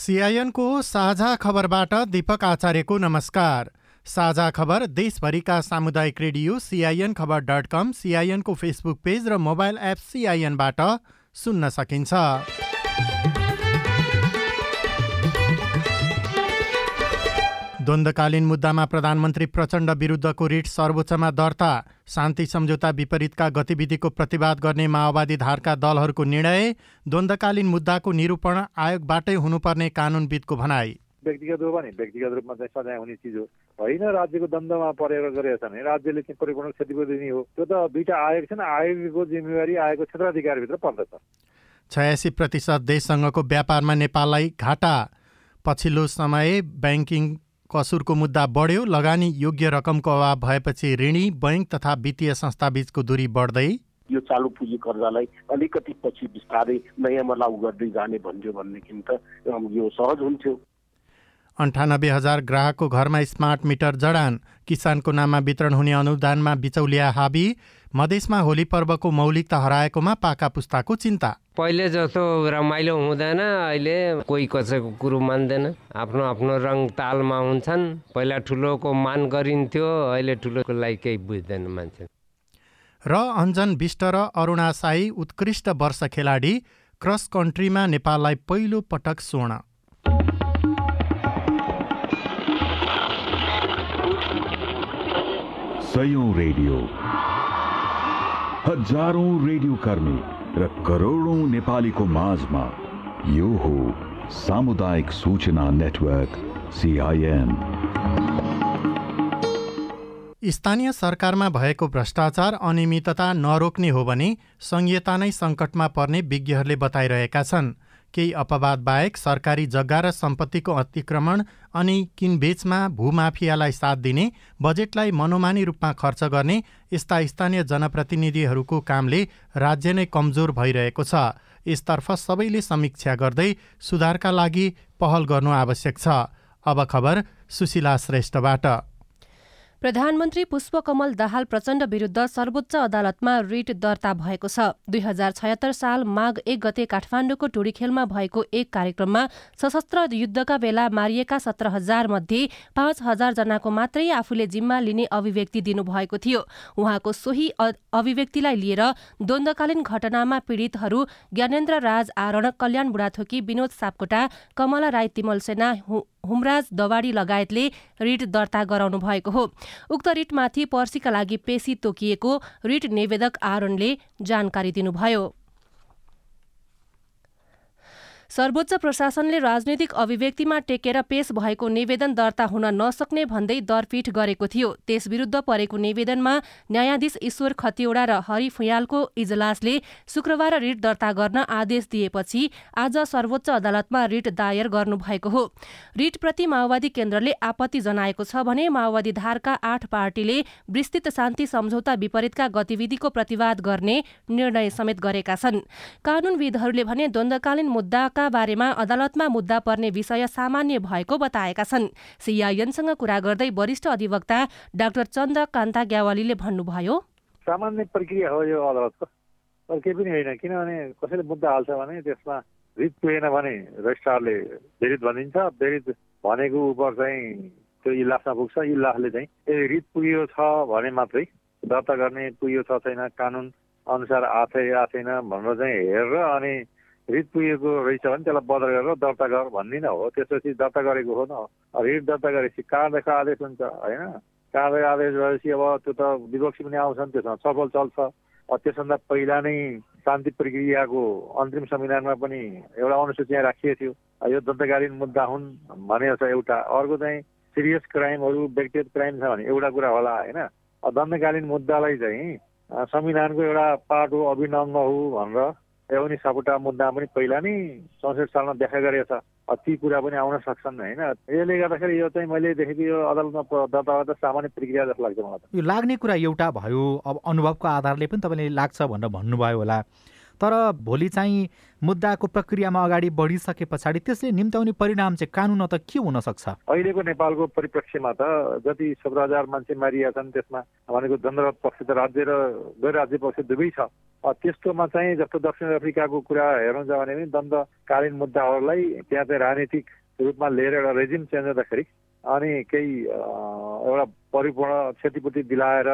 सिआइएनको साझा खबरबाट दीपक आचार्यको नमस्कार। साझा खबर देशभरिका सामुदायिक रेडियो सिआइएन खबर डट कम सिआइएनको फेसबुक पेज र मोबाइल एप सिआइएनबाट सुन्न सकिन्छ। द्वन्द्वकालीन मुद्दामा प्रधानमन्त्री प्रचण्ड विरुद्धको रिट सर्वोच्चमा दर्ता। शान्ति सम्झौता विपरीतका गतिविधिको प्रतिवाद गर्ने माओवादी धारका दलहरूको निर्णय। द्वन्द्वकालीन मुद्दाको निरूपण आयोगबाटै हुनुपर्ने कानुनविदको भनाई। व्यक्तिगत हो भने व्यक्तिगत रूपमा चाहिँ सजाय हुने चिज हो। होइन राज्यको दण्डमा परेर गरेको छ भने राज्यले चाहिँ परिपूर्ण क्षतिपूर्ति दिने हो। त्यो त दुईवटा आयोग छ नि आयोगको जिम्मेवारी आयोगको क्षेत्राधिकारभित्र पर्दछ। छयासी प्रतिशत देशसँगको व्यापारमा नेपाललाई घाटा। पछिल्लो समय ब्याङ्किङ कसुरको मुद्दा बढ्यो लगानी योग्य रकमको अभाव भएपछि ऋणी बैङ्क तथा वित्तीय संस्थाबीचको दूरी बढ्दै यो चालु पुँजी कर्जालाई अलिकति पछि बिस्तारै नयाँमा लागू गर्दै जाने भन्थ्यो भनेदेखि त यो सहज हुन्थ्यो। अन्ठानब्बे हजार ग्राहकको घरमा स्मार्ट मिटर जडान किसानको नाममा वितरण हुने अनुदानमा बिचौलिया हाबी मधेसमा होली पर्वको मौलिकता हराएकोमा पाका पुस्ताको चिन्ता। पहिले जस्तो रमाइलो हुँदैन अहिले कोही कसैको कुरो मान्दैन। आफ्नो आफ्नो रङ तालमा हुन्छन्। पहिला ठुलोको मान गरिन्थ्यो अहिले ठुलोको लागि केही बुझ्दैन मान्छे। र अञ्जन विष्ट र अरुणा साई उत्कृष्ट वर्ष खेलाडी क्रस कन्ट्रीमा नेपाललाई पहिलो पटक स्वर्ण। सयौं रेडियो। हजारौं रेडियो कर्मी र करोडौं नेपालीको माझमा यो हो सामुदायिक सूचना नेटवर्क सिआइएन स्थानीय सरकारमा भएको भ्रष्टाचार अनियमितता नरोक्ने हो भने संहिता नै सङ्कटमा पर्ने विज्ञहरूले बताइरहेका छन्। केही अपवाद बाहेक सरकारी जग्गा र सम्पत्तिको अतिक्रमण अनि किनबेचमा भूमाफियालाई साथ दिने बजेटलाई मनोमानी रूपमा खर्च गर्ने यस्ता स्थानीय जनप्रतिनिधिहरूको कामले राज्य नै कमजोर भइरहेको छ। यसतर्फ सबैले समीक्षा गर्दै सुधारका लागि पहल गर्नु आवश्यक छ। अब खबर सुशीला श्रेष्ठबाट। प्रधानमन्त्री पुष्पकमल दाहाल प्रचण्ड विरुद्ध सर्वोच्च अदालतमा रिट दर्ता भएको छ। दुई हजार छयत्तर साल माघ एक गते काठमाडौँको टोडीखेलमा भएको एक कार्यक्रममा सशस्त्र युद्धका बेला मारिएका सत्र हजार मध्ये पाँच हजार जनाको मात्रै आफूले जिम्मा लिने अभिव्यक्ति दिनुभएको थियो। उहाँको सोही अभिव्यक्तिलाई लिएर द्वन्द्वकालीन घटनामा पीडितहरू ज्ञानेन्द्र राज आरण कल्याण बुढाथोकी विनोद सापकोटा कमला राई तिमल सेना हुमराज दवाडी लगायतले रिट दर्ता गराउनु भएको हो। उक्त रिटमाथि पर्सीका लागि पेशी तोकिएको रिट निवेदक आरणले जानकारी दिनुभयो। सर्वोच्च प्रशासनले राजनैतिक अभिव्यक्तिमा टेकेर पेश भएको निवेदन दर्ता हुन नसक्ने भन्दै दरपीठ गरेको थियो। त्यसविरुद्ध परेको निवेदनमा न्यायाधीश ईश्वर खतिवडा र हरि फुयालको इजलासले शुक्रबार रिट दर्ता गर्न आदेश दिएपछि आज सर्वोच्च अदालतमा रिट दायर गर्नुभएको हो। रिटप्रति माओवादी केन्द्रले आपत्ति जनाएको छ भने माओवादी धारका आठ पार्टीले विस्तृत शान्ति सम्झौता विपरीतका गतिविधिको प्रतिवाद गर्ने निर्णय समेत गरेका छन्। कानूनविदहरूले भने द्वन्द्वकालीन मुद्दाका बारेमा अदालतमा मुद्दा पर्ने विषय सामान्य भएको बताएका छन्। सिआइएनसँग कुरा गर्दै वरिष्ठ अधिवक्ता डाक्टर चन्द्र कान्ता ग्यावालीले भन्नुभयो सामान्य प्रक्रिया हो यो अदालतको। तर केही पनि होइन किनभने कसैले मुद्दा हाल्छ भने त्यसमा रिट पुगेन भने रजिस्ट्रारले बेरित भनिदिन्छ बेरित भनेको उप चाहिँ त्यो इलासमा पुग्छ। इलासले चाहिँ ए रिट पुगेको छ भने मात्रै दर्ता गर्ने पुगेको छ छैन। कानुन अनुसार आथे आथेन भनेर चाहिँ हेरेर अनि रिट पुगेको रहेछ भने त्यसलाई बदल गरेर दर्ता गर भन्दिनँ हो। त्यसपछि दर्ता गरेको हो न। रिट दर्ता गरेपछि कहाँदेखि आदेश हुन्छ होइन? कहाँदेखि आदेश भएपछि अब त्यो त विपक्षी पनि आउँछन् त्यसमा छलफल चल्छ। त्यसभन्दा पहिला नै शान्ति प्रक्रियाको अन्तिम संविधानमा पनि एउटा अनुसूची राखिएको थियो। यो दन्तकालीन मुद्दा हुन् भनेको छ एउटा। अर्को चाहिँ सिरियस क्राइमहरू व्यक्तिगत क्राइम छ भने एउटा कुरा होला होइन? दण्डकालीन मुद्दालाई चाहिँ संविधानको एउटा पार्ट हो अभिनङ्ग हो भनेर एवनी सापुटा मुद्दा पनि पहिला नै चौसठी सालमा व्याख्या गरेको छ। ती कुरा पनि आउन सक्छन् होइन। यसले गर्दाखेरि यो चाहिँ मैले देखेको यो अदालतमा दर्ता सामान्य प्रक्रिया जस्तो लाग्छ मलाई यो लाग्ने कुरा एउटा भयो अब अनुभवको आधारले पनि तपाईँले लाग्छ भनेर भन्नुभयो होला। तर भोलि चाहिँ मुद्दाको प्रक्रियामा अगाडि बढिसके पछाडि त्यसले निम्त्याउने परिणाम चाहिँ कानुन त के हुन सक्छ? अहिलेको नेपालको परिप्रेक्ष्यमा त जति सत्र हजार मान्छे मारिया छन् त्यसमा भनेको दण्डरत पक्ष त राज्य र गैर राज्य पक्ष दुवै छ। त्यस्तोमा चाहिँ जस्तो दक्षिण अफ्रिकाको कुरा हेर्नु छ भने पनि दण्डकालीन मुद्दाहरूलाई त्यहाँ चाहिँ राजनीतिक रूपमा लिएर एउटा रेजिम चेन्ज हुँदाखेरि अनि केही एउटा परिपूर्ण क्षतिपूर्ति दिलाएर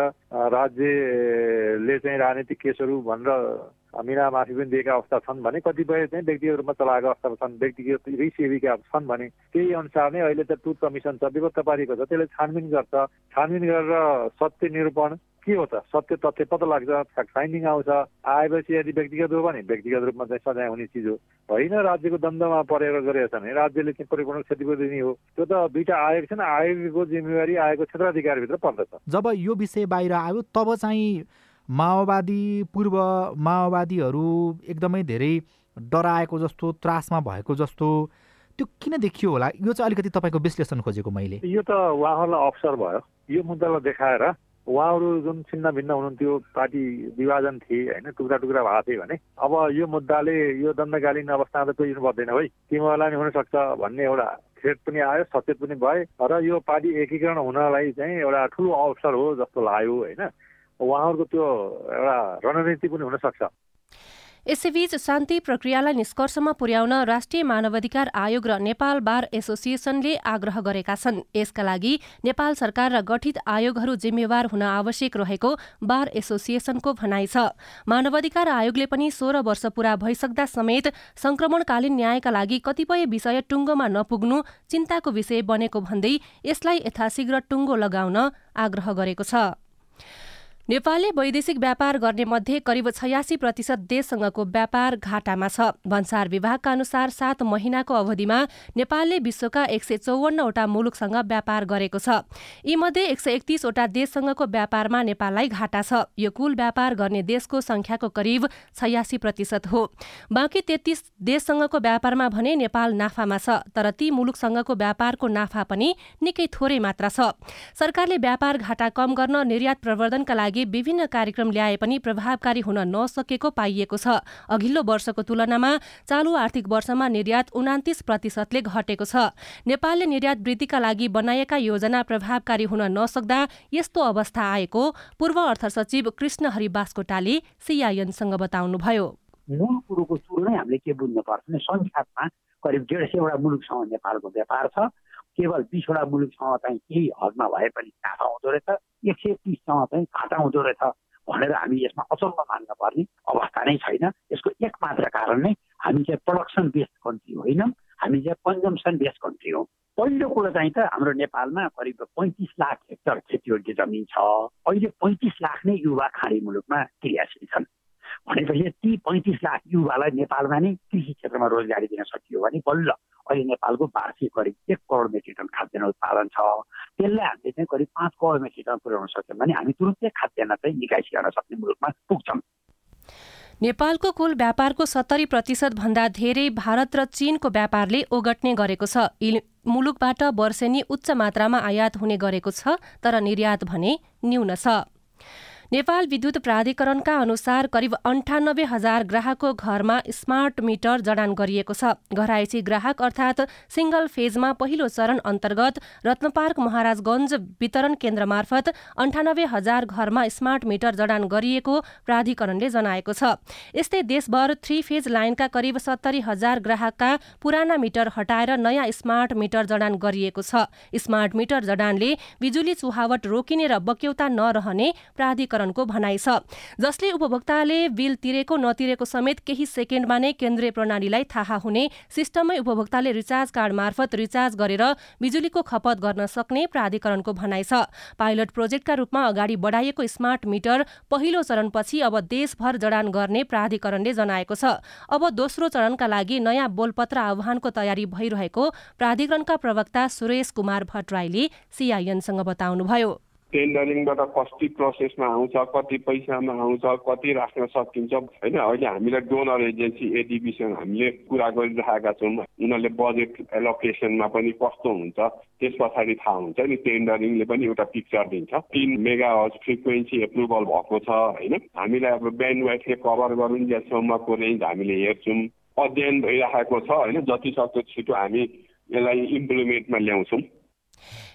राज्यले चाहिँ राजनीतिक केसहरू भनेर मिना माफी पनि दिएका अवस्था छन् भने कतिपय चाहिँ व्यक्तिगत रूपमा चलाएको अवस्था छन्। व्यक्तिगत रिसेविका छन् भने त्यही अनुसार नै अहिले त टुथ कमिसन छ व्यवस्था पारिएको छ त्यसले छानबिन गर्छ। छानबिन गरेर सत्य निरूपण के हो त? सत्य तथ्य पत्ता लाग्छ फ्याक्ट फाइन्डिङ आउँछ। आएपछि यदि व्यक्तिगत हो भने व्यक्तिगत रूपमा चाहिँ सजाय हुने चिज हो होइन राज्यको दण्डमा परेर गरेको छ भने राज्यले चाहिँ परिपूर्ण क्षतिपूर्ति दिने हो। त्यो त दुईवटा आयोग छ नि आयोगको जिम्मेवारी आयोगको क्षेत्राधिकारभित्र पर्दछ। जब यो विषय बाहिर आयो तब चाहिँ माओवादी पूर्व माओवादीहरू एकदमै धेरै डराएको जस्तो त्रासमा भएको जस्तो त्यो किन देखियो होला? यो चाहिँ अलिकति तपाईँको विश्लेषण खोजेको मैले। यो त उहाँहरूलाई अवसर भयो। यो मुद्दालाई देखाएर उहाँहरू जुन छिन्न भिन्न हुनुहुन्थ्यो पार्टी विभाजन थिए होइन टुक्रा टुक्रा भएको थिए भने अब यो मुद्दाले यो दण्डकालीन अवस्थामा त पुगिनु पर्दैन है तिमीहरूलाई नि हुनसक्छ भन्ने एउटा थ्रेट पनि आयो सचेत पनि भए। र यो पार्टी एकीकरण हुनलाई चाहिँ एउटा ठुलो अवसर हो जस्तो लाग्यो होइन। उहाँहरूको त्यो एउटा रणनीति पनि हुनसक्छ। यसैबीच शान्ति प्रक्रियालाई निष्कर्षमा पुर्याउन राष्ट्रिय मानवाधिकार आयोग र नेपाल बार एसोसिएसनले आग्रह गरेका छन्। यसका लागि नेपाल सरकार र गठित आयोगहरू जिम्मेवार हुन आवश्यक रहेको बार एसोसिएसनको भनाइ छ। मानवाधिकार आयोगले पनि सोह्र वर्ष पूरा भइसक्दा समेत संक्रमणकालीन न्यायका लागि कतिपय विषय टुङ्गोमा नपुग्नु चिन्ताको विषय बनेको भन्दै यसलाई यथाशीघ्र टुङ्गो लगाउन आग्रह गरेको छ। नेपालले वैदेशिक व्यापार गर्ने मध्ये करिब छयासी प्रतिशत देशसँगको व्यापार घाटामा छ। भन्सार विभागका अनुसार सात महिनाको अवधिमा नेपालले विश्वका एक सय चौवन्नवटा मुलुकसँग व्यापार गरेको छ। यीमध्ये एक सय एकतिसवटा देशसँगको व्यापारमा नेपाललाई घाटा छ। यो कुल व्यापार गर्ने देशको संख्याको करिब छयासी प्रतिशत हो। बाँकी तेत्तिस देशसँगको व्यापारमा भने नेपाल नाफामा छ तर ती मुलुकसँगको व्यापारको नाफा पनि निकै थोरै मात्रा छ। सरकारले व्यापार घाटा कम गर्न निर्यात प्रवर्धनका लागि लागि विभिन्न कार्यक्रम ल्याए पनि प्रभावकारी हुन नसकेको पाइएको छ। अघिल्लो वर्षको तुलनामा चालु आर्थिक वर्षमा निर्यात उनातिस प्रतिशतले घटेको छ। नेपालले निर्यात वृद्धिका लागि बनाएका योजना प्रभावकारी हुन नसक्दा यस्तो अवस्था आएको पूर्व अर्थ सचिव कृष्ण हरि बास्कोटाले सिआइएनसँग बताउनुभयो। मूल कुरोको सुरु नै हामीले के बुझ्नुपर्छ भने संख्यामा करिब डेढ सयवटा मुलुकसँग नेपालको व्यापार छ। केवल बिसवटा मुलुकसँग चाहिँ केही हदमा भए पनि नाफा हुँदो रहेछ एक सय तिससँग चाहिँ घाटा हुँदो रहेछ भनेर हामी यसमा अचम्म मान्न पर्ने अवस्था नै छैन। यसको एक मात्र कारण नै हामी चाहिँ प्रडक्सन बेस्ड कन्ट्री होइनौँ हामी चाहिँ कन्जम्सन बेस्ड कन्ट्री हौ। पहिलो कुरो चाहिँ त हाम्रो नेपालमा करिब पैँतिस लाख हेक्टर खेतीयोग्य जमिन छ। अहिले पैँतिस लाख नै युवा खाडी मुलुकमा क्रियाशील छन्। भनेपछि ती पैँतिस लाख युवालाई नेपालमा नै कृषि क्षेत्रमा रोजगारी दिन सकियो भने बल्ल अहिले नेपालको वार्षिक करिब एक करोड मेट्रिक टन खाद्यान्न उत्पादन छ। त्यसलाई हामीले चाहिँ करिब पाँच करोड मेट्रिक टन पुर्याउन सक्यौँ भने हामी तुरन्तै खाद्यान्न चाहिँ निकासी गर्न सक्ने मुलुकमा पुग्छौँ। नेपालको कुल व्यापारको सत्तरी प्रतिशत भन्दा धेरै भारत र चीनको व्यापारले ओगट्ने गरेको छ। मुलुकबाट वर्षेनी उच्च मात्रामा आयात हुने गरेको छ तर निर्यात भने न्यून छ। नेपाल विद्युत प्राधिकरणका अनुसार करिब अन्ठानब्बे हजार ग्राहकको घरमा स्मार्ट मिटर जडान गरिएको छ। घराइसी ग्राहक अर्थात् सिंगल फेजमा पहिलो चरण अन्तर्गत रत्नपार्क महाराजगञ्ज वितरण केन्द्र मार्फत अन्ठानब्बे हजार घरमा स्मार्ट मिटर जडान गरिएको प्राधिकरणले जनाएको छ। यस्तै देशभर थ्री फेज लाइनका करिब सत्तरी हजार ग्राहकका पुराना मिटर हटाएर नयाँ स्मार्ट मिटर जडान गरिएको छ। स्मार्ट मिटर जडानले बिजुली चुहावट रोकिने र बक्यौता नरहने प्राधिकरण प्राधिकरणको भनाइ छ। जसले उपभोक्ताले बिल तिरेको नतिरेको समेत केही सेकेन्डमा नै केन्द्रीय प्रणालीलाई थाहा हुने सिस्टममै उपभोक्ताले रिचार्ज कार्ड मार्फत रिचार्ज गरेर बिजुलीको खपत गर्न सक्ने प्राधिकरणको भनाइ छ। पाइलट प्रोजेक्टका रूपमा अगाडि बढाइएको स्मार्ट मिटर पहिलो चरणपछि अब देशभर जडान गर्ने प्राधिकरणले जनाएको छ। अब दोस्रो चरणका लागि नयाँ बोलपत्र आह्वानको तयारी भइरहेको प्राधिकरणका प्रवक्ता सुरेश कुमार भट्टराईले सिआइएनसँग बताउनुभयो। टेन्डरिङबाट कति प्रोसेसमा आउँछ कति पैसामा आउँछ कति राख्न सकिन्छ होइन? अहिले हामीलाई डोनर एजेन्सी एडिबीसँग हामीले कुरा गरिरहेका छौँ। उनीहरूले बजेट एलोकेसनमा पनि कस्तो हुन्छ त्यस पछाडि थाहा हुन्छ नि टेन्डरिङले पनि एउटा पिक्चर दिन्छ। तिन मेगा हज फ्रिक्वेन्सी एप्रुभल भएको छ होइन? हामीलाई अब ब्यान्ड वाइडले कभर गरुन्जेलसम्मको रेन्ज हामीले हेर्छौँ। अध्ययन भइरहेको छ होइन? जति सक्दो छिटो हामी यसलाई इम्प्लिमेन्टमा ल्याउँछौँ।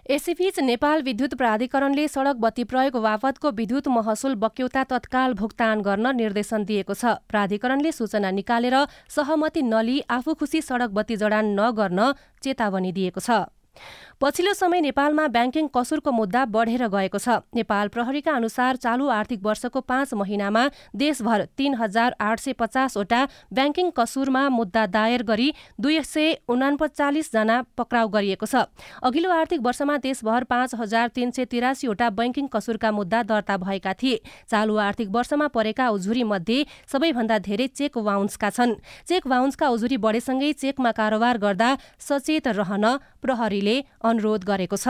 यसैबीच नेपाल विद्युत प्राधिकरणले सड़क बत्ती प्रयोग बापतको विद्युत महसुल बक्यौता तत्काल भुक्तान गर्न निर्देशन दिएको छ। प्राधिकरणले सूचना निकालेर सहमति नलिई आफू खुसी सड़क बत्ती जडान नगर्न चेतावनी दिएको छ। पछिल्लो समय नेपालमा ब्याङ्किङ कसुरको मुद्दा बढेर गएको छ। नेपाल प्रहरीका अनुसार चालु आर्थिक वर्षको पाँच महिनामा देशभर तीन हजार आठ सय पचासवटा ब्याङ्किङ कसुरमा मुद्दा दायर गरी दुई सय उनापचालिसजना पक्राउ गरिएको छ। अघिल्लो आर्थिक वर्षमा देशभर पाँच हजार तीन सय तिरासीवटा ब्याङ्किङ कसुरका मुद्दा दर्ता भएका थिए। चालु आर्थिक वर्षमा परेका उजुरी मध्ये सबैभन्दा धेरै चेक बााउन्सका छन्। चेक बााउन्सका उजुरी बढेसँगै चेकमा कारोबार गर्दा सचेत रहन प्रहरीले अनुरोध गरेको छ।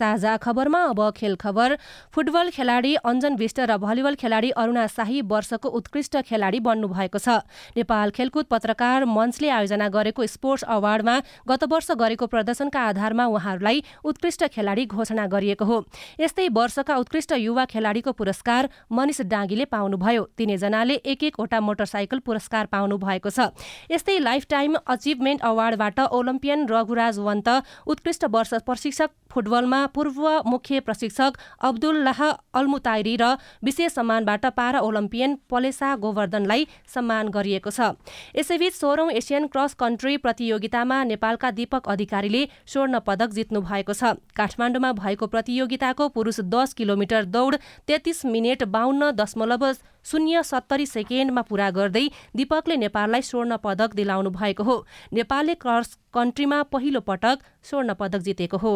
साझा खबरमा अब खेल खबर। फुटबल खेलाडी अञ्जन विष्ट र भलिबल खेलाडी अरूणा शाही वर्षको उत्कृष्ट खेलाडी बन्नु भएको छ। नेपाल खेलकुद पत्रकार मञ्चले आयोजना गरेको स्पोर्ट्स अवार्डमा गत वर्ष गरेको प्रदर्शनका आधारमा उहाँहरूलाई उत्कृष्ट खेलाडी घोषणा गरिएको हो। यस्तै वर्षका उत्कृष्ट युवा खेलाडीको पुरस्कार मनिष डाँगीले पाउनुभयो। तिनैजनाले एक एकवटा मोटरसाइकल पुरस्कार पाउनु भएको छ। यस्तै लाइफ टाइम अचिभमेन्ट अवार्डबाट ओलम्पियन रघुराज वन्त उत्कृष्ट वर्ष प्रशिक्षक फुटबलमा पूर्व मुख्य प्रशिक्षक अब्दुल्लाह अल्मुताइरी र विशेष सम्मानबाट पारा ओलम्पियन पलेसा गोवर्धनलाई सम्मान गरिएको छ। यसैबीच सोह्रौं एसियन क्रस कन्ट्री प्रतियोगितामा नेपालका दीपक अधिकारीले स्वर्ण पदक जित्नु भएको छ। काठमाडौँमा भएको प्रतियोगिताको पुरुष दस किलोमिटर दौड तेत्तिस मिनट बाहन्न दशमलव शून्य सत्तरी सेकेन्डमा पूरा गर्दै दीपकले नेपाललाई स्वर्ण पदक दिलाउनु भएको हो। नेपालले क्रस कन्ट्रीमा पहिलो पटक स्वर्ण पदक जितेको हो।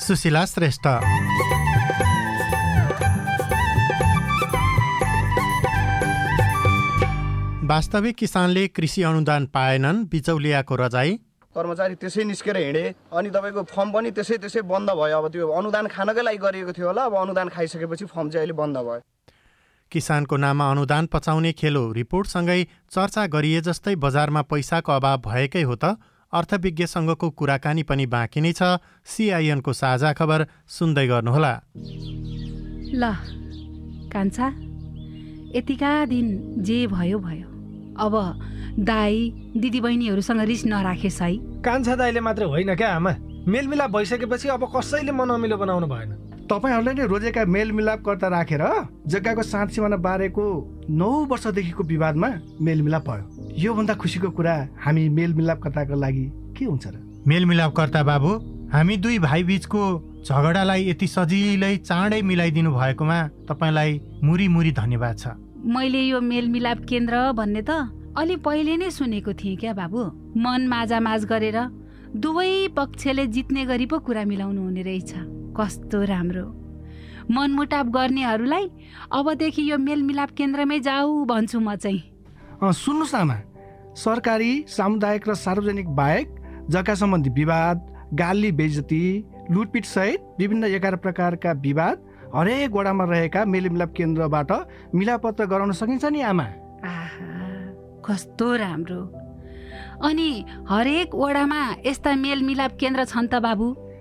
सुशीला श्रेष्ठ वास्तविक किसानले कृषि अनुदान पाएनन् बिचौलियाको रजाई। कर्मचारी त्यसै निस्केर हिँडे अनि तपाईँको फर्म पनि त्यसै त्यसै बन्द भयो। अब त्यो अनुदान खानकै लागि गरिएको थियो होला। अब अनुदान खाइसकेपछि फर्म चाहिँ अहिले बन्द भयो। किसानको नाममा अनुदान पचाउने खेलो रिपोर्टसँगै चर्चा गरिए जस्तै बजारमा पैसाको अभाव भएकै हो त। अर्थविज्ञसँगको कुराकानी पनि बाँकी नै छ। सिआइएनको साझा खबर सुन्दै गर्नुहोला। ल कान्छा यतिका दिन जे भयो भयो। अब दाई दिदीबहिनीहरूसँग रिस नराखेस् है। कान्छा दाईले मात्रै होइन क्या आमा? मेलमिलाप भइसकेपछि अब कसैले मन अमिलो बनाउनु भएन। तपाईँहरूले नै रोजेका मेलमिलापकर्ता राखेर जग्गाको साँच सिमाना बारेको नौ वर्षदेखिको विवादमा मेलमिलाप भयो। योभन्दा खुसीको कुरा हामी मेलमिलापकर्ताको लागि के हुन्छ र? मेलमिलापकर्ता बाबु हामी दुई भाइ बिचको झगडालाई यति सजिलै चाँडै मिलाइदिनु भएकोमा तपाईँलाई मुरी मुरी धन्यवाद छ। मैले यो मेलमिलाप केन्द्र भन्ने त अलि पहिले नै सुनेको थिएँ क्या बाबु। मन माझामाझ गरेर दुवै पक्षले जित्ने गरी पो कुरा मिलाउनु हुने रहेछ। कस्तो राम्रो। मनमुटाप गर्नेहरूलाई अबदेखि यो मेलमिलाप केन्द्रमै जाऊ भन्छु म चाहिँ। सुन्नुहोस् न आमा। सरकारी सामुदायिक र सार्वजनिक बाहेक जग्गा सम्बन्धी विवाद गाली बेजती लुटपिट सहित विभिन्न एघार प्रकारका विवाद हरेक वडामा रहेका मेलमिलाप केन्द्रबाट मिलापत्र गराउन सकिन्छ नि आमा। कस्तो राम्रो। अनि हरेक वडामा यस्ता मेलमिलाप केन्द्र छन् त बाबु।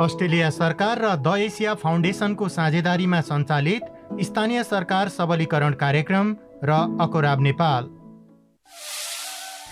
अस्ट्रेलिया सरकार र द एसिया फाउन्डेसनको साझेदारीमा सञ्चालित स्थानीय सरकार सबलीकरण कार्यक्रम र अकोराब नेपाल।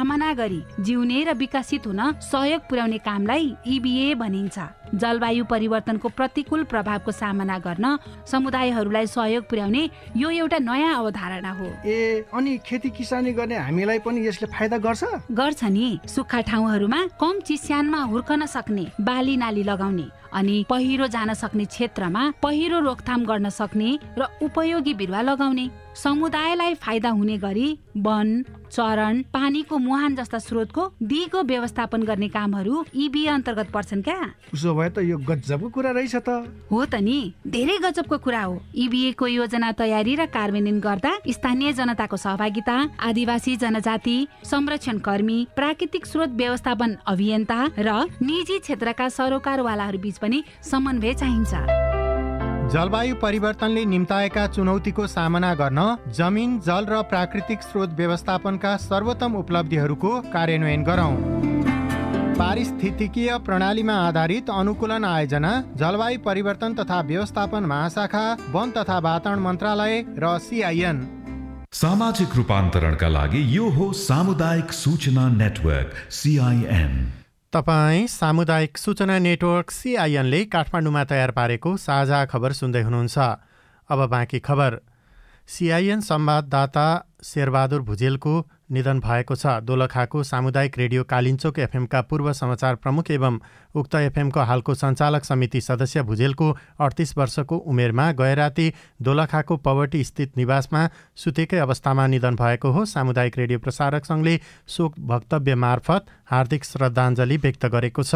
सामना गरी जिउने र विकसित हुन सहयोग पुर्याउने कामलाई इबिए भनिन्छ। जलवायु परिवर्तनको प्रतिकूल प्रभावको सामना गर्न समुदायहरूलाई सहयोग पुर्याउने यो एउटा नयाँ अवधारणा हो। ए अनि खेती किसानी गर्ने हामीलाई पनि यसले फाइदा गर्छ? गर्छ नि। सुक्खा ठाउँहरूमा कम चिस्यानमा हुर्कन सक्ने बाली नाली लगाउने अनि पहिरो जान सक्ने क्षेत्रमा पहिरो रोकथाम गर्न सक्ने र उपयोगी बिरुवा लगाउने। समुदायलाई फाइदा हुने गरी वन चरण पानीको मुहान जस्ता स्रोतको दिगो व्यवस्थापन गर्ने कामहरू इबी अन्तर्गत पर्छन् क्या? उसो भए त यो गजबको कुरा रहेछ त। हो त नि धेरै गजबको कुरा हो। इबिए को योजना तयारी र कार्यान्वयन गर्दा स्थानीय जनताको सहभागिता आदिवासी जनजाति संरक्षण कर्मी प्राकृतिक स्रोत व्यवस्थापन अभियन्ता र निजी क्षेत्रका सरोकारवालाहरू बीच पनि समन्वय चाहिन्छ। जलवायु परिवर्तनले निम्ताएका चुनौतीको सामना गर्न जमिन जल र प्राकृतिक स्रोत व्यवस्थापनका सर्वोत्तम उपलब्धिहरूको कार्यान्वयन गरौँ। पारिस्थितिकीय प्रणालीमा आधारित अनुकूलन आयोजना जलवायु परिवर्तन तथा व्यवस्थापन महाशाखा वन तथा वातावरण मन्त्रालय र सिआइएन सामाजिक रूपान्तरणका लागि यो हो सामुदायिक सूचना नेटवर्क सिआइएन तपाईँ सामुदायिक सूचना नेटवर्क सिआइएनले काठमाडौँमा तयार पारेको साझा खबर सुन्दै हुनुहुन्छ। अब बाँकी खबर। सिआइएन संवाददाता शेरबहादुर भुजेलको निधन भएको छ। दोलखाको सामुदायिक रेडियो कालिन्चोक एफएमका पूर्व समाचार प्रमुख एवं उक्त एफएमको हालको सञ्चालक समिति सदस्य भुजेलको अडतिस वर्षको उमेरमा गएराती दोलखाको पवर्टी स्थित निवासमा सुतेकै अवस्थामा निधन भएको हो। सामुदायिक रेडियो प्रसारक सङ्घले शोक वक्तव्य मार्फत हार्दिक श्रद्धाञ्जली व्यक्त गरेको छ।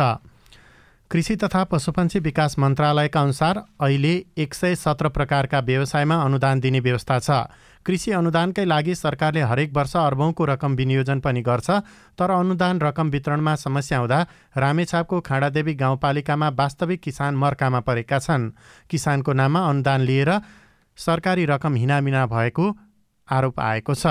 कृषि तथा पशुपन्छी विकास मन्त्रालयका अनुसार अहिले एक सय सत्र प्रकारका व्यवसायमा अनुदान दिने व्यवस्था छ। कृषि अनुदानकै लागि सरकारले हरेक वर्ष अर्बौँको रकम विनियोजन पनि गर्छ तर अनुदान रकम वितरणमा समस्या हुँदा रामेछापको खाँडादेवी गाउँपालिकामा वास्तविक किसान मर्कामा परेका छन्। किसानको नाममा अनुदान लिएर सरकारी रकम हिनामिना भएको आरोप आएको छ।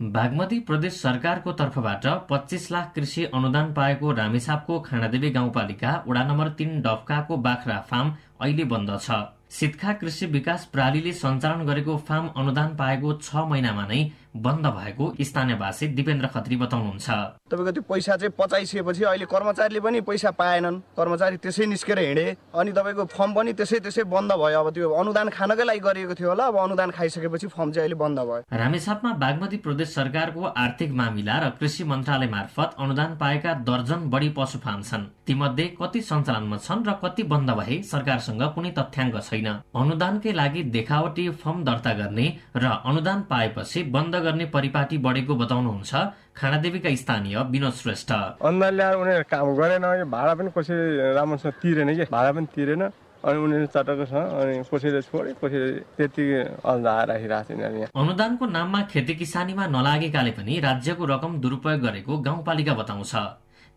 बागमती प्रदेश सरकारको तर्फबाट पच्चिस लाख कृषि अनुदान पाएको रामेछापको खाँडादेवी गाउँपालिका वडा नम्बर तीन डफकाको बाख्रा फार्म अहिले बन्द छ। सितखा कृषि विकास प्रणालीले सञ्चालन गरेको फार्म अनुदान पाएको छ महिनामा नै बन्द भएको स्थानीयवासी दिपेन्द्र खत्री बताउनुहुन्छ। तपाईँको त्यो पैसा चाहिँ पचाइसकेपछि अहिले कर्मचारीले पनि पैसा पाएनन्। कर्मचारी त्यसै निस्केर हिँडे। अनि तपाईँको फर्म पनि त्यसै त्यसै बन्द भयो। अब त्यो अनुदान खानकै लागि गरिएको थियो होला। अब अनुदान खाइसकेपछि फर्म चाहिँ अहिले बन्द भयो। रामेछापमा बागमती प्रदेश सरकारको आर्थिक मामिला र कृषि मन्त्रालय मार्फत अनुदान पाएका दर्जन बढी पशु फार्म छन्। तीमध्ये कति सञ्चालनमा छन् र कति बन्द भए सरकारसँग कुनै तथ्याङ्क छैन। अनुदानकै लागि देखावटी फर्म दर्ता गर्ने र अनुदान पाएपछि बन्द गर्ने परिपाटी बढेको बताउनुहुन्छ खानादेवीका स्थानीय विनोद श्रेष्ठ। अनुदान ल्याएर उनीहरू काम गरेन यो भाडा पनि कसै राम्रोसँग तिरेन कि? भाडा पनि तिरेन अनि उनीहरू चटक्क छ अनि कसैले छोडे कसैले त्यति अल्झा राखिरहेको छ अनुदानको नाममा खेती किसानीमा नलागेकाले पनि राज्यको रकम दुरुपयोग गरेको गाउँपालिका बताउँछ।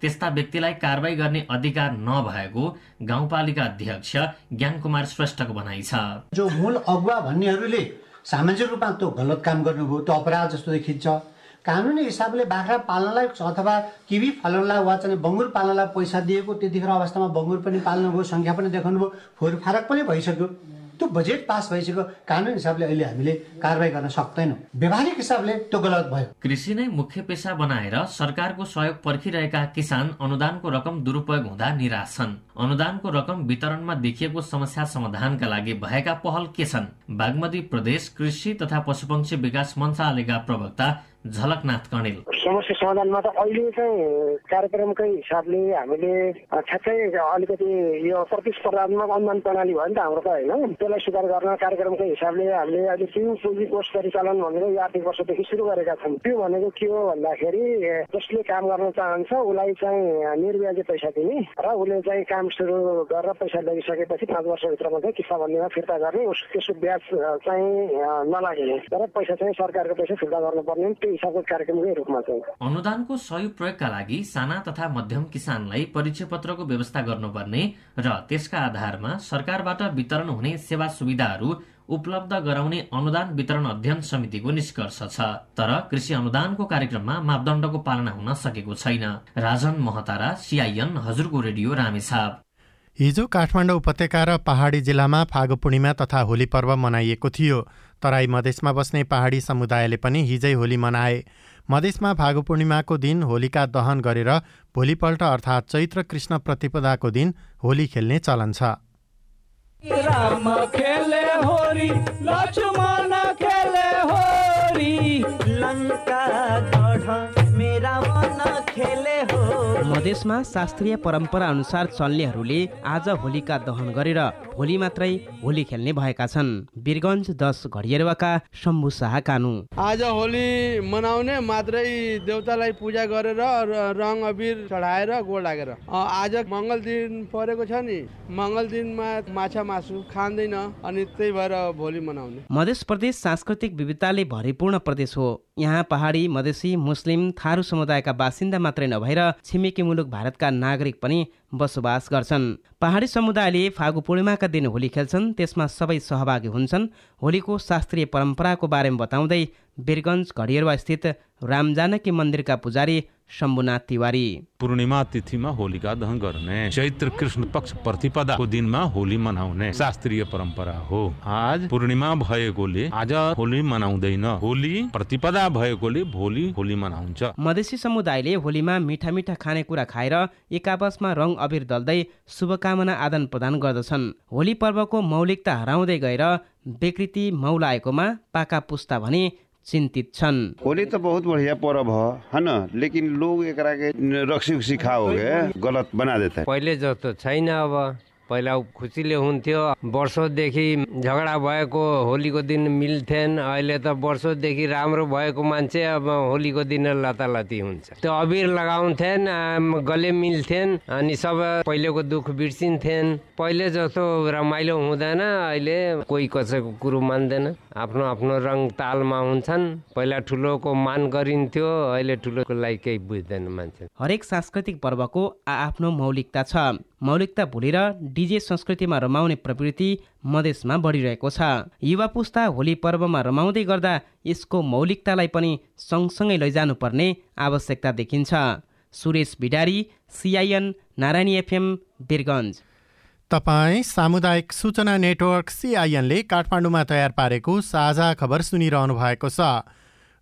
त्यस्ता व्यक्तिलाई कारवाही गर्ने अधिकार नभएको गाउँपालिका अध्यक्ष ज्ञान कुमार श्रेष्ठको भनाइ छ। जो मूल अगुवा भन्नेहरूले सामाजिक रूपमा त्यो गलत काम गर्नुभयो त्यो अपराध जस्तो देखिन्छ। कानुनी हिसाबले बाख्रा पाल्नलाई अथवा किवी फलाउनलाई वा चाहिँ बङ्गुर पाल्नलाई पैसा दिएको त्यतिखेर अवस्थामा बङ्गुर पनि पाल्नुभयो सङ्ख्या पनि देखाउनुभयो फोहोर फारक पनि भइसक्यो। त्यो बजेट पास भइसक्यो कानुन हिसाबले अहिले हामीले कारवाही गर्न सक्दैनौँ। व्यवहारिक हिसाबले त्यो गलत भयो। कृषि नै मुख्य पेसा बनाएर सरकारको सहयोग पर्खिरहेका किसान अनुदानको रकम दुरुपयोग हुँदा निराश छन्। अनुदानको रकम वितरणमा देखिएको समस्या समाधानका लागि भएका पहल के छन्? बागमती प्रदेश कृषि तथा पशुपक्षी विकास मन्त्रालयका प्रवक्ता झलकनाथ कणेल समस्या समाधानमा त अहिले चाहिँ कार्यक्रमकै हिसाबले हामीले ठ्याक्कै अलिकति यो प्रतिस्पर्धात्मक अनुदान प्रणाली भयो नि त हाम्रो त होइन। त्यसलाई सुधार गर्न कार्यक्रमकै हिसाबले हामीले अहिले त्यो पुँजी कोष परिचालन भनेर यो आर्थिक वर्षदेखि सुरु गरेका छौँ। त्यो भनेको के हो भन्दाखेरि जसले काम गर्न चाहन्छ उसलाई चाहिँ निर्व्याजी पैसा दिने र उसले चाहिँ काम सुरु गरेर पैसा लगिसकेपछि पाँच वर्षभित्रमा चाहिँ किस्ता बन्दीमा फिर्ता गर्ने उस त्यसको ब्याज चाहिँ नलागिने। तर पैसा चाहिँ सरकारको पैसा फिर्ता गर्नुपर्ने अनुदानको सही प्रयोगका लागि साना तथा मध्यम किसानलाई परिचय पत्रको व्यवस्था गर्नुपर्ने र त्यसका आधारमा सरकारबाट वितरण हुने सेवा सुविधाहरू उपलब्ध गराउने अनुदान वितरण अध्ययन समितिको निष्कर्ष छ। तर कृषि अनुदानको कार्यक्रममा मापदण्डको पालना हुन सकेको छैन। राजन महतारा सिआइएन हजुरको रेडियो रामेछाप। हिजो काठमाडौँ उपत्यका र पहाडी जिल्लामा फागु पूर्णिमा तथा होली पर्व मनाइएको थियो। तराई मधेसमा बस्ने पहाडी समुदायले पनि हिजै होली मनाए। मधेसमा फागु पूर्णिमाको दिन होलिका दहन गरेर भोलिपल्ट अर्थात् चैत्र कृष्ण प्रतिपदाको दिन होली खेल्ने चलन छ। राम मधेसमा शास्त्रीय परम्परा अनुसार चल्नेहरूले आज होलिका दहन गरेर भोलि मात्रै होली खेल्ने भएका छन्। वीरगञ्ज दस घडियरुवाका शम्भु शाह कानु। आज होली मनाउने मात्रै देउतालाई पूजा गरेर र- रङ अबिर चढाएर गोड लागेर। अ, आज मङ्गल दिन परेको छ नि। मङ्गल दिनमा माछा मासु खाँदैन अनि त्यही भएर भोलि मनाउने। मधेस प्रदेश सांस्कृतिक विविधताले भरिपूर्ण प्रदेश हो। यहाँ पहाडी मधेसी मुस्लिम थारू समुदायका बासिन्दा मात्रै नभएर छिमेकी मुलुक भारतका नागरिक पनि बसोबास गर्छन्। पहाडी समुदायले फागु पूर्णिमाका दिन होली खेल्छन् त्यसमा सबै सहभागी हुन्छन्। होलीको शास्त्रीय परम्पराको बारेमा बताउँदै वीरगञ्ज घडियरुवा स्थित रामजानकी मन्दिरका पुजारी शम्भुनाथ तिवारी। पूर्णिमा तिथिमा होलिका दहन गर्ने चैत्र कृष्ण पक्ष प्रतिपदाको दिनमा होली मनाउने शास्त्रीय परम्परा हो। आज पूर्णिमा भएकोले आज होली मनाउँदैन। होली प्रतिपदा भएकोले भोलि होली मनाउँछ। मधेसी समुदायले होलीमा मिठा मिठा खानेकुरा खाएर एक आपसमा रङ अबिर दल्दै शुभकामना आदान प्रदान गर्दछन्। होली पर्वको मौलिकता हराउँदै गएर विकृति मौलाएकोमा पाका पुस्ता भने चिन्तित छन्। होली तो बहुत बढ़िया पर्व है ना लेकिन लोग एकरा के रक्सी उक्सी खाओगे गलत बना देता। है पहिले जस्तो छैन अब। पहिला खुसीले हुन्थ्यो। वर्षौँदेखि झगडा भएको होलीको दिन मिल्थेन। अहिले त वर्षौँदेखि राम्रो भएको मान्छे अब होलीको दिन लतालती हुन्छ। त्यो अबिर लगाउँथेन गले मिल्थेन अनि सब पहिलेको दुःख बिर्सिन्थेन। पहिले जस्तो रमाइलो हुँदैन अहिले कोही कसैको कुरो मान्दैन। आफ्नो आफ्नो रङ तालमा हुन्छन्। पहिला ठुलोको मान गरिन्थ्यो अहिले ठुलोको लागि केही बुझ्दैन मान्छे। हरेक सांस्कृतिक पर्वको आआफ्नो मौलिकता छ। मौलिकता भुलेर डिजे संस्कृतिमा रमाउने प्रवृत्ति मधेसमा बढिरहेको छ। युवा पुस्ता होली पर्वमा रमाउँदै गर्दा यसको मौलिकतालाई पनि सँगसँगै लैजानुपर्ने आवश्यकता देखिन्छ। Suresh Bidari CIN Narayani FM Birgunj. तपाईँ सामुदायिक सूचना नेटवर्क सिआइएनले काठमाडौँमा तयार पारेको साझा खबर सुनिरहनु भएको छ।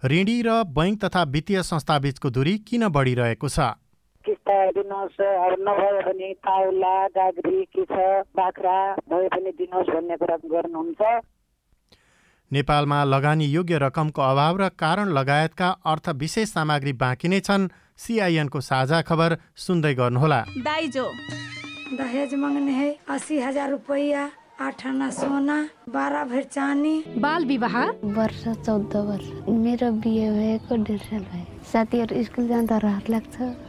ऋणी र बैङ्क तथा वित्तीय संस्थाबीचको दूरी किन बढिरहेको छ? किस्ता दिनुहोस् अब नभए पनि काउला गाग्री के छ बाख्रा भए पनि दिनुहोस् भन्ने कुरा गर्नुहुन्छ। नेपालमा लगानी योग्य रकमको अभाव र कारण लगायतका अर्थ विशेष सामग्री बाँकी नै छन् सिआइएनको साझा खबर सुन्दै गर्नुहोला। दाइजो। दहेज मांगने है अस्सी हजार रुपया आठ आना सोना बारह भर चानी बाल विवाह? वर्ष चौध वर्ष। मेरो बिहे भएको डेढ साल भयो। साथीहरू स्कुल जाँदा रहर लाग्छ।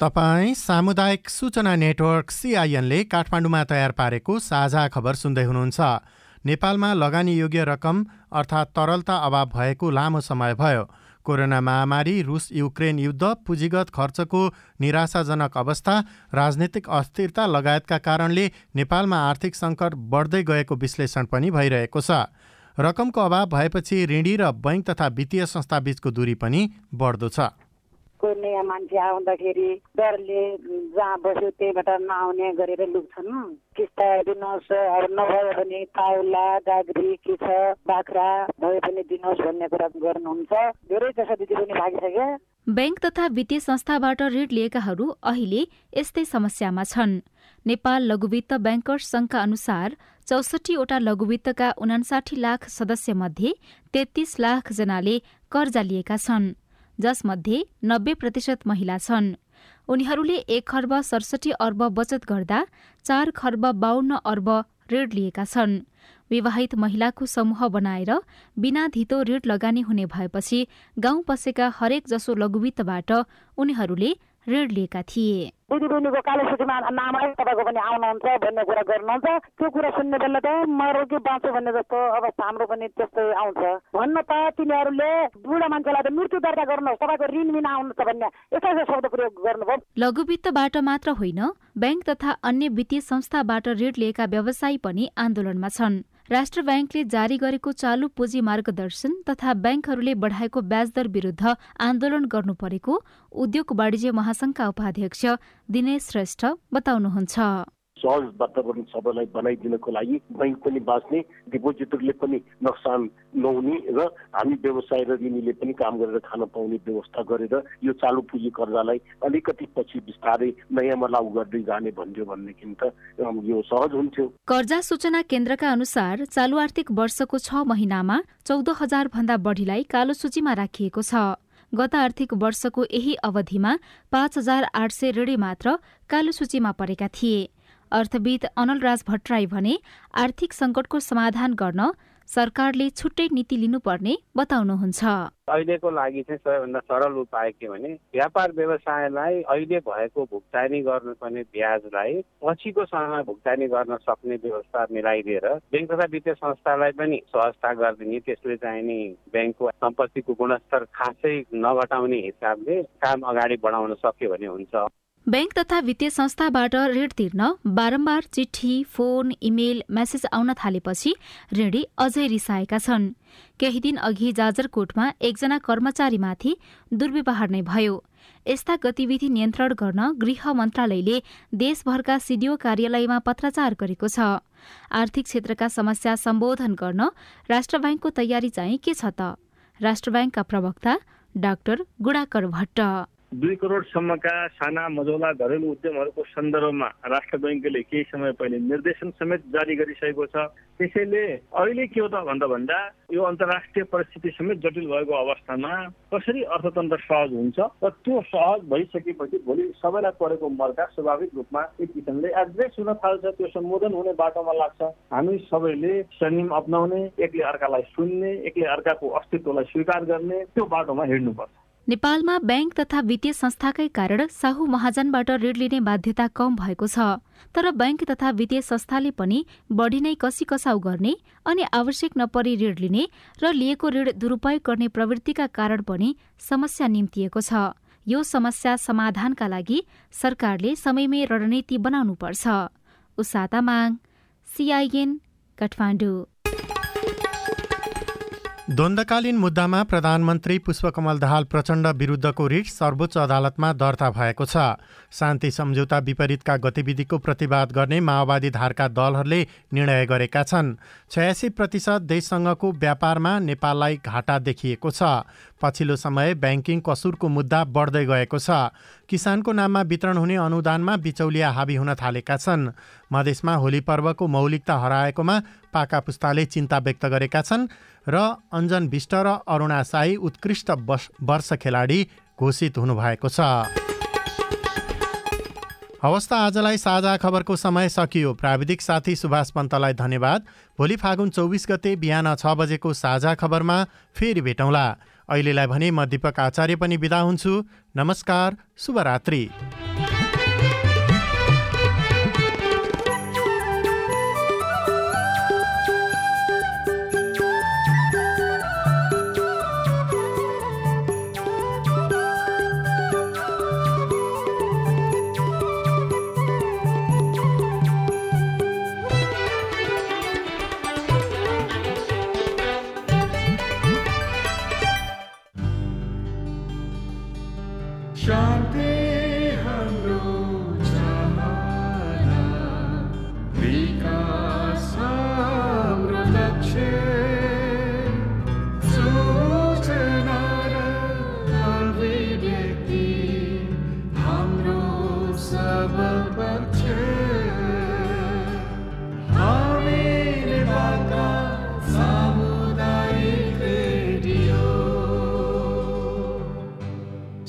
तपाईँ सामुदायिक सूचना नेटवर्क सिआइएनले काठमाडौँमा तयार पारेको साझा खबर सुन्दै हुनुहुन्छ। नेपालमा लगानीयोग्य रकम अर्थात् तरलता अभाव भएको लामो समय भयो। कोरोना महामारी रुस युक्रेन युद्ध पुँजीगत खर्चको निराशाजनक अवस्था राजनीतिक अस्थिरता लगायतका कारणले नेपालमा आर्थिक सङ्कट बढ्दै गएको विश्लेषण पनि भइरहेको छ। रकमको अभाव भएपछि ऋणी र बैङ्क तथा वित्तीय संस्थाबीचको दूरी पनि बढ्दो छ। कोही नयाँ मान्छे आउँदाखेरि डरले जहाँ बस्यो त्यहीबाट नआउने गरेर लुक्छन्। किस्ता दिनुहोस् अब नभयो भने ताउला गाग्री के छ बाख्रा भए पनि दिनुहोस् भन्ने कुरा गर्नुहुन्छ। धेरै जसो दिदी पनि भागिसक्यो ब्याङ्क तथा वित्तीय संस्थाबाट ऋण लिएकाहरू अहिले यस्तै समस्यामा छन्। नेपाल लघुवित्त ब्याङ्कर्स सङ्घका अनुसार चौसठीवटा लघुवित्तका उनासाठी लाख सदस्यमध्ये तेत्तीस लाख जनाले कर्जा लिएका छन्। जसमध्ये नब्बे प्रतिशत महिला छन्। उनीहरूले एक खर्ब सडसठी अर्ब बचत गर्दा चार खर्ब बाहन्न अर्ब ऋण लिएका छन्। विवाहित महिलाको समूह बनाएर बिना धितो ऋण लगानी हुने भएपछि गाउँ पसेका हरेक जसो लघुवित्तबाट उनीहरूले ऋण लिएका थिए। दिदी बहिनीको कालो सूचीमा नामै तपाईँको पनि आउनुहुन्छ भन्ने कुरा गर्नुहुन्छ। त्यो कुरा सुन्ने बेला त मरो कि बाँच्यो भन्ने जस्तो अवस्था हाम्रो पनि त्यस्तै आउँछ। भन्न त तिनीहरूले बुढा मान्छेलाई त मृत्यु दर्ता गर्नुहोस्। तपाईँको ऋण बिना आउनुहुन्छ भन्ने यस्तो यस्तो शब्द प्रयोग गर्नुभयो। लघुवित्तबाट मात्र होइन ब्याङ्क तथा अन्य वित्तीय संस्थाबाट ऋण लिएका व्यवसायी पनि आन्दोलनमा छन्। राष्ट्र ब्याङ्कले जारी गरेको चालु पुँजी मार्गदर्शन तथा ब्याङ्कहरूले बढाएको ब्याजदर विरुद्ध आन्दोलन गर्नु परेको उद्योग वाणिज्य महासंघका उपाध्यक्ष दिनेश श्रेष्ठ बताउनुहुन्छ। सहज वातावरण सबैलाई बनाइदिनको लागि बैङ्क पनि बाँच्ने डिपोजिटरले पनि नोक्सान नहुने र हामी व्यवसाय र ऋणीले पनि काम गरेर खान पाउने व्यवस्था गरेर यो चालु पुँजी कर्जालाई अलिकति पछि बिस्तारै नयाँमा लागू गर्दै जाने भन्यो भनेदेखि त यो सहज हुन्थ्यो। कर्जा सूचना केन्द्रका अनुसार चालु आर्थिक वर्षको छ महिनामा चौध हजार भन्दा बढीलाई कालो सूचीमा राखिएको छ। गत आर्थिक वर्षको यही अवधिमा पाँच हजार आठ सय ऋणी मात्र कालो सूचीमा परेका थिए। अर्थविद अनलराज भट्टराई भने आर्थिक सङ्कटको समाधान गर्न सरकारले छुट्टै नीति लिनुपर्ने बताउनुहुन्छ। अहिलेको लागि चाहिँ सबैभन्दा सरल उपाय के भने व्यापार व्यवसायलाई अहिले भएको भुक्तानी गर्नुपर्ने ब्याजलाई पछिको समयमा भुक्तानी गर्न सक्ने व्यवस्था मिलाइदिएर ब्याङ्क तथा वित्तीय संस्थालाई पनि सहजता गरिदिने त्यसले चाहिँ नि ब्याङ्कको सम्पत्तिको गुणस्तर खासै नघटाउने हिसाबले काम अगाडि बढाउन सक्यो भने हुन्छ। ब्याङ्क तथा वित्तीय संस्थाबाट ऋण तिर्न बारम्बार चिठी फोन इमेल मेसेज आउन थालेपछि ऋणी अझै रिसाएका छन्। केही दिन अघि जाजरकोटमा एकजना कर्मचारीमाथि दुर्व्यवहार नै भयो। यस्ता गतिविधि नियन्त्रण गर्न गृह मन्त्रालयले देशभरका सिडिओ कार्यालयमा पत्राचार गरेको छ। आर्थिक क्षेत्रका समस्या सम्बोधन गर्न राष्ट्र ब्याङ्कको तयारी चाहिँ के छ त? राष्ट्र ब्याङ्कका प्रवक्ता डाक्टर गुडाकर भट्ट। दुई करोडसम्मका साना मझौला घरेलु उद्यमहरूको सन्दर्भमा राष्ट्र ब्याङ्कले केही समय पहिले निर्देशन समेत जारी गरिसकेको छ। त्यसैले अहिले के हो त भन्दा भन्दा यो अन्तर्राष्ट्रिय परिस्थिति समेत जटिल भएको अवस्थामा कसरी अर्थतन्त्र सहज हुन्छ र त्यो सहज भइसकेपछि भोलि सबैलाई परेको मर्का स्वाभाविक रूपमा एक किसिमले एड्रेस हुन थाल्छ त्यो सम्बोधन हुने बाटोमा लाग्छ। हामी सबैले संयम अप्नाउने एकले अर्कालाई सुन्ने एकले अर्काको अस्तित्वलाई स्वीकार गर्ने त्यो बाटोमा हिँड्नुपर्छ। नेपालमा ब्याङ्क तथा वित्तीय संस्थाकै कारण साहु महाजनबाट ऋण लिने बाध्यता कम भएको छ तर ब्याङ्क तथा वित्तीय संस्थाले पनि बढी नै कसी कसाउ गर्ने अनि आवश्यक नपरी ऋण लिने र लिएको ऋण दुरूपयोग गर्ने प्रवृत्तिका कारण पनि समस्या निम्तिएको छ। यो समस्या समाधानका लागि सरकारले समयमै रणनीति बनाउनुपर्छ। द्वन्द्वकालीन मुद्दामा प्रधानमन्त्री पुष्पकमल दाहाल प्रचण्ड विरुद्धको रिट सर्वोच्च अदालतमा दर्ता भएको छ। शान्ति सम्झौता विपरीतका गतिविधिको प्रतिवाद गर्ने माओवादी धारका दलहरूले निर्णय गरेका छन्। छयासी प्रतिशत देशसँगको व्यापारमा नेपाललाई घाटा देखिएको छ। पछिल्लो समय ब्याङ्किङ कसुरको मुद्दा बढ्दै गएको छ। किसानको नाममा वितरण हुने अनुदानमा बिचौलिया हावी हुन थालेका छन्। मधेसमा होली पर्वको मौलिकता हराएकोमा पाका पुस्ताले चिन्ता व्यक्त गरेका छन् र अञ्जन विष्ट र अरुणा साई उत्कृष्ट वर्ष खेलाडी घोषित हुनुभएको छ। हवस् त आजलाई साझा खबरको समय सकियो। प्राविधिक साथी सुभाष पन्तलाई धन्यवाद। भोलि फागुन चौबिस गते बिहान छ बजेको साझा खबरमा फेरि भेटौँला। अहिलेलाई भने म दिपक आचार्य पनि बिदा हुन्छु। नमस्कार शुभरात्री।